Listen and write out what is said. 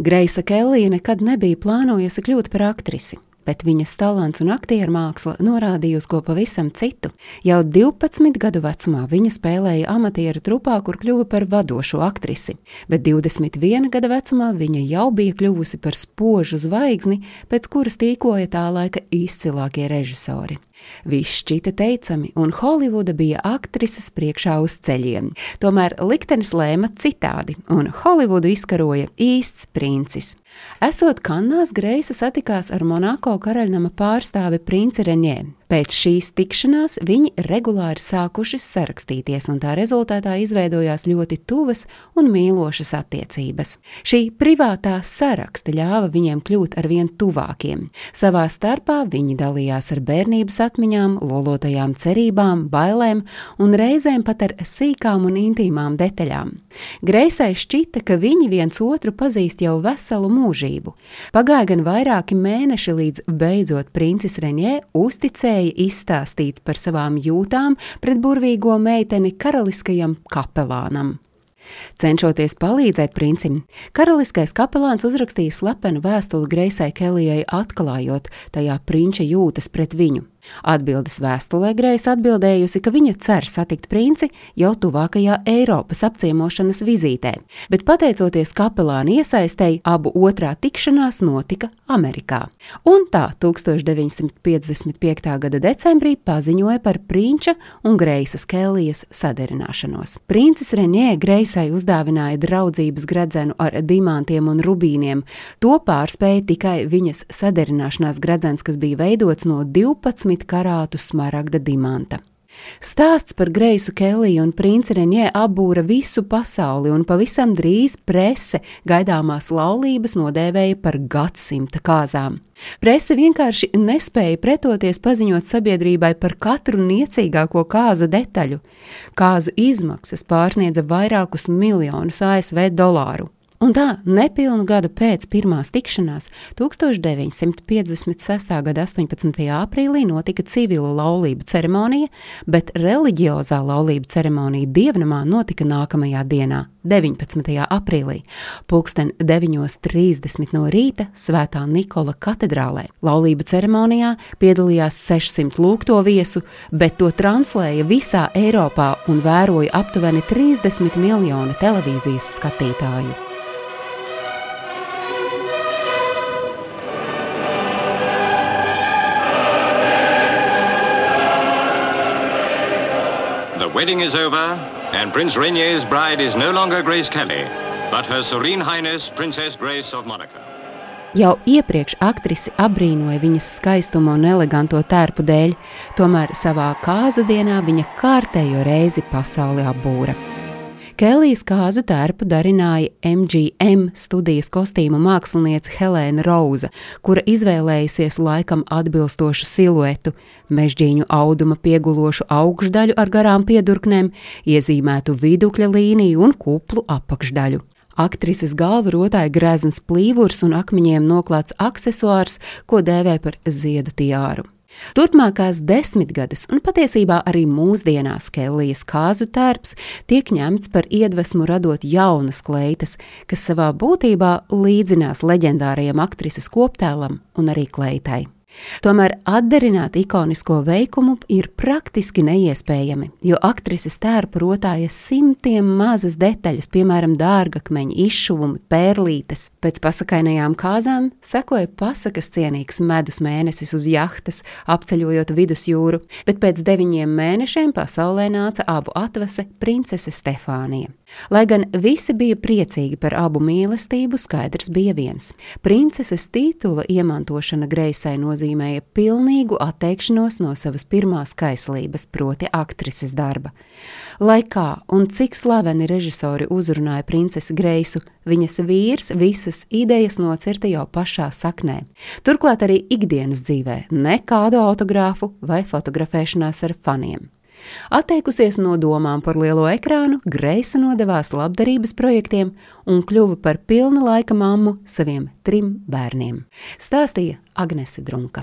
Greisa Kellija nekad nebija plānojusi kļūt par aktrisi bet viņas talants un aktieru māksla norādīja uz ko pavisam citu. Jau 12 gadu vecumā viņa spēlēja amatieru trupā, kur kļuva par vadošo aktrisi, bet 21 gada vecumā viņa jau bija kļuvusi par spožu zvaigzni, pēc kuras tīkoja tā laika izcilākie režisori. Viss šķita teicami, un Holivuda bija aktrises priekšā uz ceļiem. Tomēr liktenis lēma citādi, un Holivudu izkaroja īsts princis. Esot Kannās, Greisa satikās ar Monako karaļnama pārstāvi Princi Reņē. Pēc šīs tikšanās viņi regulāri sākuši sarakstīties, un tā rezultātā izveidojās ļoti tuvas un mīlošas attiecības. Šī privātā saraksta ļāva viņiem kļūt ar vien tuvākiem. Savā starpā viņi dalījās ar bērnības atmiņām, lolotajām cerībām, bailēm un reizēm pat ar sīkām un intīmām detaļām. Greisai šķita, ka viņi viens otru pazīst jau veselu mūžību. Pagāja gan vairāki mēneši, līdz beidzot princis Reņē uzticēja spēja izstāstīt par savām jūtām pret burvīgo meiteni karaliskajam kapelānam. Cenšoties palīdzēt princim, karaliskais kapelāns uzrakstīja slepenu vēstuli Greisai Kelijai, atklājot tajā prinča jūtas pret viņu. Atbildes vēstulē Greisa atbildējusi, ka viņa cer satikt princi jau tuvākajā Eiropas apciemošanas vizītē, bet pateicoties kapelāna iesaistēji, abu otrā tikšanās notika Amerikā. Un tā 1955. gada decembrī paziņoja par prinča un Greisas Kellijas saderināšanos. Princis Renē Greisai uzdāvināja draudzības gredzenu ar dimantiem un rubīniem. To pārspēja tikai viņas saderināšanās gredzens, kas bija veidots no 12 desmit karātu smaragda dimanta. Stāsts par Greisu Keliju un princi Renē apbūra visu pasauli, un pavisam drīz prese gaidāmās laulības nodēvēja par gadsimta kāzām. Prese vienkārši nespēja pretoties paziņot sabiedrībai par katru niecīgāko kāzu detaļu. Kāzu izmaksas pārsniedza vairākus miljonus ASV dolāru. Un tā, nepilnu gadu pēc pirmās tikšanās, 1956. gada 18. aprīlī notika civila laulību ceremonija, bet reliģiozā laulību ceremonija dievnamā notika nākamajā dienā, 19. aprīlī, pulksten 9.30 no rīta Svētā Nikola katedrālē. Laulību ceremonijā piedalījās 600 lūgto viesu, bet to translēja visā Eiropā un vēroja aptuveni 30 miljoni televīzijas skatītāju. Wedding is over, and Prince Rainier's bride is no longer Grace Kelly, but Her Serene Highness Princess Grace of Monaco. Jau iepriekš aktrise apbrīnoja viņas skaistumu un eleganto tērpu dēļ, tomēr savā kāzu dienā viņa kārtējo reizi pasauli apbūra. Kelijas kāzu tērpu darināja MGM studijas kostīmu mākslinieca Helēna Rauza, kura izvēlējusies laikam atbilstošu siluetu, mežģīņu auduma piegulošu augšdaļu ar garām piedurknēm, iezīmētu vidukļa līniju un kuplu apakšdaļu. Aktrises galvu rotāja grezns plīvurs un akmeņiem noklāts aksesuārs, ko dēvē par ziedu tiāru. Turpmākās desmitgades, un patiesībā arī mūsdienās Kellijas kāzu tērps tiek ņemts par iedvesmu radot jaunas kleitas, kas savā būtībā līdzinās leģendārajam aktrises koptēlam un arī kleitai. Tomēr atdarināt ikonisko veikumu ir praktiski neiespējami, jo aktrises tērpa rotāja simtiem mazas detaļas, piemēram, dārgakmeņa, izšuvumi, pērlītes. Pēc pasakainajām kāzām sekoja pasakas cienīgs medus mēnesis uz jahtas, apceļojot vidusjūru, bet pēc deviņiem mēnešiem pasaulē nāca abu atvase princese Stefānija. Lai gan visi bija priecīgi par abu mīlestību, skaidrs bija viens. Princeses titula iemantošana Greisai nozīmēja pilnīgu atteikšanos no savas pirmās kaislības, proti aktrises darba. Lai kā un cik slaveni režisori uzrunāja princesi Greisu, viņas vīrs visas idejas nocirta jau pašā saknē. Turklāt arī ikdienas dzīvē nekādu autogrāfu vai fotografēšanās ar faniem. Atteikusies no domām par lielo ekrānu, Greisa nodevās labdarības projektiem un kļuva par pilna laika mammu saviem trim bērniem, stāstīja Agnese Drunka.